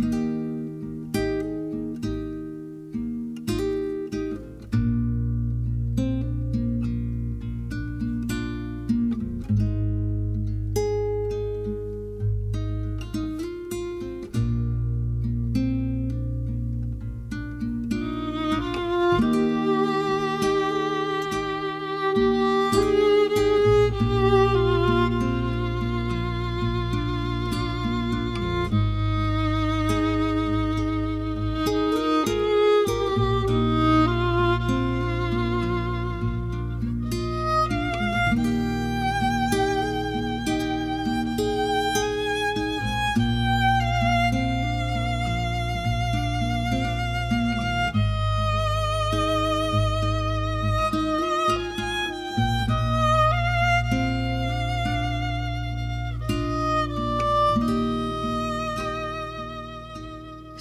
you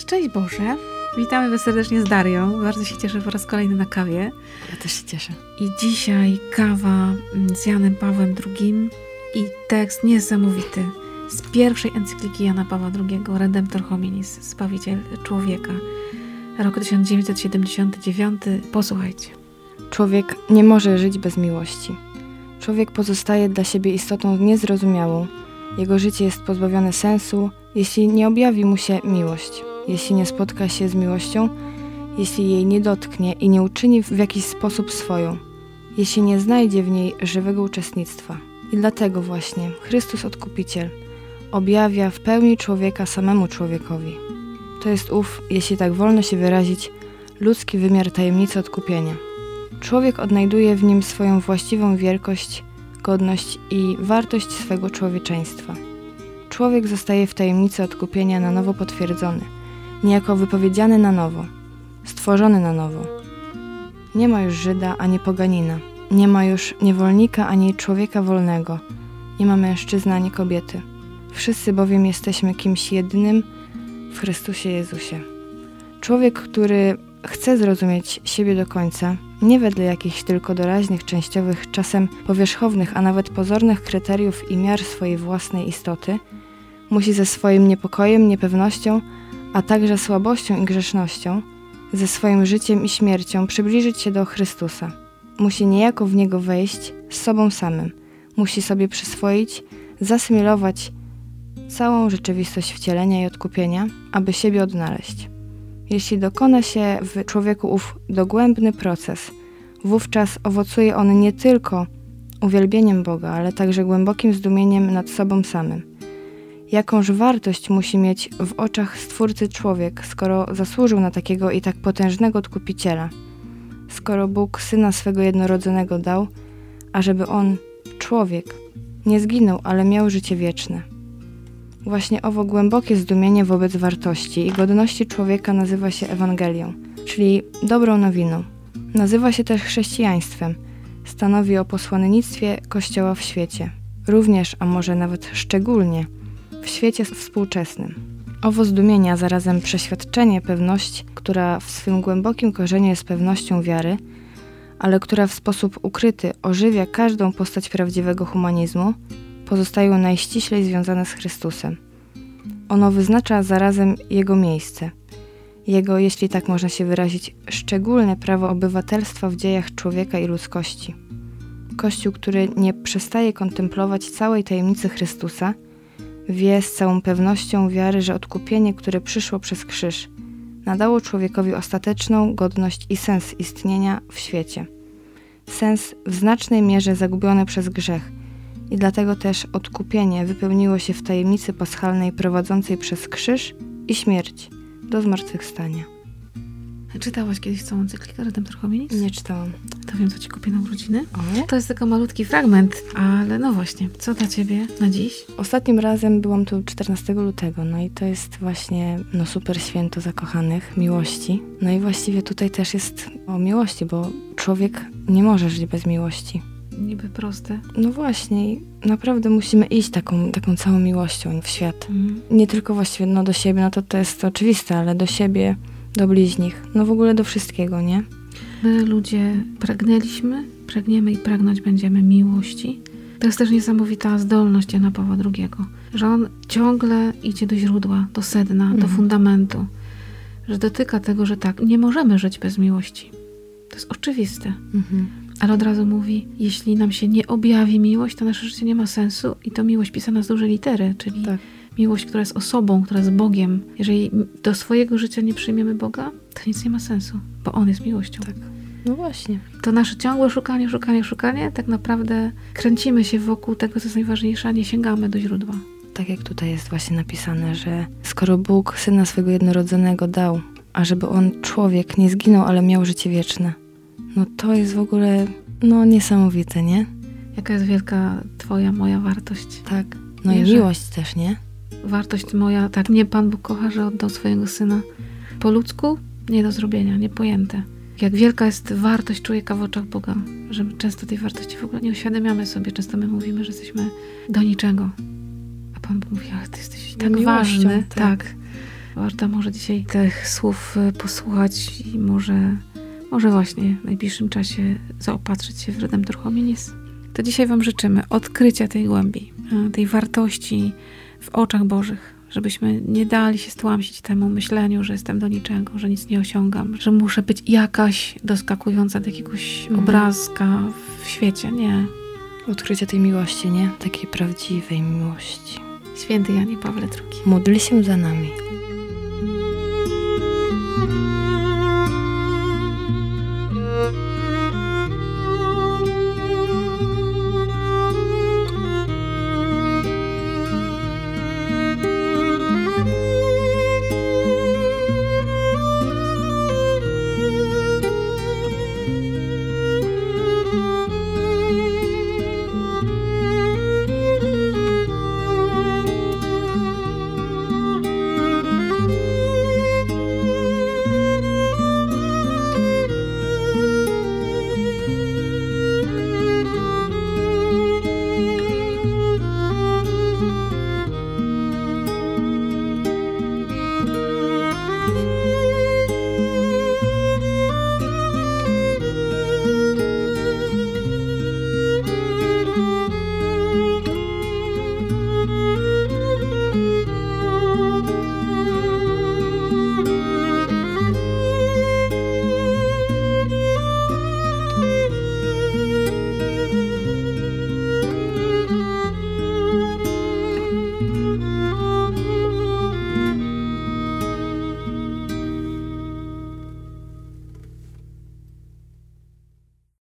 Szczęść Boże. Witamy Was serdecznie z Darią. Bardzo się cieszę po raz kolejny na kawie. Ja też się cieszę. I dzisiaj kawa mm, z Janem Pawłem II i tekst niesamowity z pierwszej encykliki Jana Pawła II, Redemptor Hominis, Zbawiciel Człowieka, rok 1979. Posłuchajcie. Człowiek nie może żyć bez miłości. Człowiek pozostaje dla siebie istotą niezrozumiałą. Jego życie jest pozbawione sensu, jeśli nie objawi mu się miłość jeśli nie spotka się z miłością, jeśli jej nie dotknie i nie uczyni w jakiś sposób swoją, jeśli nie znajdzie w niej żywego uczestnictwa. I dlatego właśnie Chrystus Odkupiciel objawia w pełni człowieka samemu człowiekowi. To jest ów, jeśli tak wolno się wyrazić, ludzki wymiar tajemnicy odkupienia. Człowiek odnajduje w nim swoją właściwą wielkość, godność i wartość swego człowieczeństwa. Człowiek zostaje w tajemnicy odkupienia na nowo potwierdzony – niejako wypowiedziany na nowo, stworzony na nowo. Nie ma już Żyda ani poganina, nie ma już niewolnika ani człowieka wolnego, nie ma mężczyzny ani kobiety. Wszyscy bowiem jesteśmy kimś jedynym w Chrystusie Jezusie. Człowiek, który chce zrozumieć siebie do końca, nie wedle jakichś tylko doraźnych, częściowych, czasem powierzchownych, a nawet pozornych kryteriów i miar swojej własnej istoty, musi ze swoim niepokojem, niepewnością, a także słabością i grzesznością, ze swoim życiem i śmiercią przybliżyć się do Chrystusa. Musi niejako w Niego wejść z sobą samym. Musi sobie przyswoić, zasymilować całą rzeczywistość wcielenia i odkupienia, aby siebie odnaleźć. Jeśli dokona się w człowieku ów dogłębny proces, wówczas owocuje on nie tylko uwielbieniem Boga, ale także głębokim zdumieniem nad sobą samym jakąż wartość musi mieć w oczach Stwórcy człowiek, skoro zasłużył na takiego i tak potężnego odkupiciela, skoro Bóg Syna swego jednorodzonego dał, ażeby On, człowiek, nie zginął, ale miał życie wieczne. Właśnie owo głębokie zdumienie wobec wartości i godności człowieka nazywa się Ewangelią, czyli dobrą nowiną. Nazywa się też chrześcijaństwem. Stanowi o posłannictwie Kościoła w świecie. Również, a może nawet szczególnie – w świecie współczesnym. Owo zdumienia, zarazem przeświadczenie, pewność, która w swym głębokim korzeniu jest pewnością wiary, ale która w sposób ukryty ożywia każdą postać prawdziwego humanizmu, pozostają najściślej związane z Chrystusem. Ono wyznacza zarazem Jego miejsce, Jego, jeśli tak można się wyrazić, szczególne prawo obywatelstwa w dziejach człowieka i ludzkości. Kościół, który nie przestaje kontemplować całej tajemnicy Chrystusa – Wie z całą pewnością wiary, że odkupienie, które przyszło przez krzyż, nadało człowiekowi ostateczną godność i sens istnienia w świecie. Sens w znacznej mierze zagubiony przez grzech i dlatego też odkupienie wypełniło się w tajemnicy paschalnej prowadzącej przez krzyż i śmierć do zmartwychwstania. Czytałaś kiedyś całą cyklikę Redemptor Hominis? Nie czytałam. To wiem, co ci kupię na urodziny. O? To jest tylko malutki fragment, ale no właśnie, co dla ciebie na dziś? Ostatnim razem byłam tu 14 lutego, no i to jest właśnie no super święto zakochanych, miłości. No i właściwie tutaj też jest o miłości, bo człowiek nie może żyć bez miłości. Niby proste. No właśnie, naprawdę musimy iść taką, taką całą miłością w świat. Mhm. Nie tylko właściwie no do siebie, no to to jest oczywiste, ale do siebie, do bliźnich, no w ogóle do wszystkiego, nie? My ludzie pragnęliśmy, pragniemy i pragnąć będziemy miłości. To jest też niesamowita zdolność Jana Pawła II, że on ciągle idzie do źródła, do sedna, do Mhm. fundamentu, że dotyka tego, że tak, nie możemy żyć bez miłości. To jest oczywiste. Mhm. Ale od razu mówi, jeśli nam się nie objawi miłość, to nasze życie nie ma sensu i to miłość pisana z dużej litery, czyli Tak. Miłość, która jest osobą, która jest Bogiem. Jeżeli do swojego życia nie przyjmiemy Boga, to nic nie ma sensu, bo On jest miłością. Tak. No właśnie. To nasze ciągłe szukanie, szukanie, szukanie, tak naprawdę kręcimy się wokół tego, co jest najważniejsze, a nie sięgamy do źródła. Tak jak tutaj jest właśnie napisane, że skoro Bóg Syna swego jednorodzonego dał, a żeby On, człowiek, nie zginął, ale miał życie wieczne, no to jest w ogóle, no niesamowite, nie? Jaka jest wielka Twoja, moja wartość? Tak. No Wierzę. i miłość też, nie? Wartość moja, tak mnie Pan Bóg kocha, że oddał swojego Syna. Po ludzku nie do zrobienia, niepojęte. Jak wielka jest wartość człowieka w oczach Boga, że my często tej wartości w ogóle nie uświadamiamy sobie. Często my mówimy, że jesteśmy do niczego. A Pan Bóg mówi, ale Ty jesteś tak miłością, ważny. tak. Tak. Warto może dzisiaj tych słów y, posłuchać i może, może właśnie w najbliższym czasie zaopatrzyć się w Redemptor Hominis. To dzisiaj Wam życzymy odkrycia tej głębi, y, tej wartości w oczach Bożych, żebyśmy nie dali się stłamsić temu myśleniu, że jestem do niczego, że nic nie osiągam, że muszę być jakaś doskakująca do jakiegoś Mhm. obrazka w świecie. Nie. Odkrycie tej miłości, nie? Takiej prawdziwej miłości. Święty Janie Pawle II. Módl się za nami.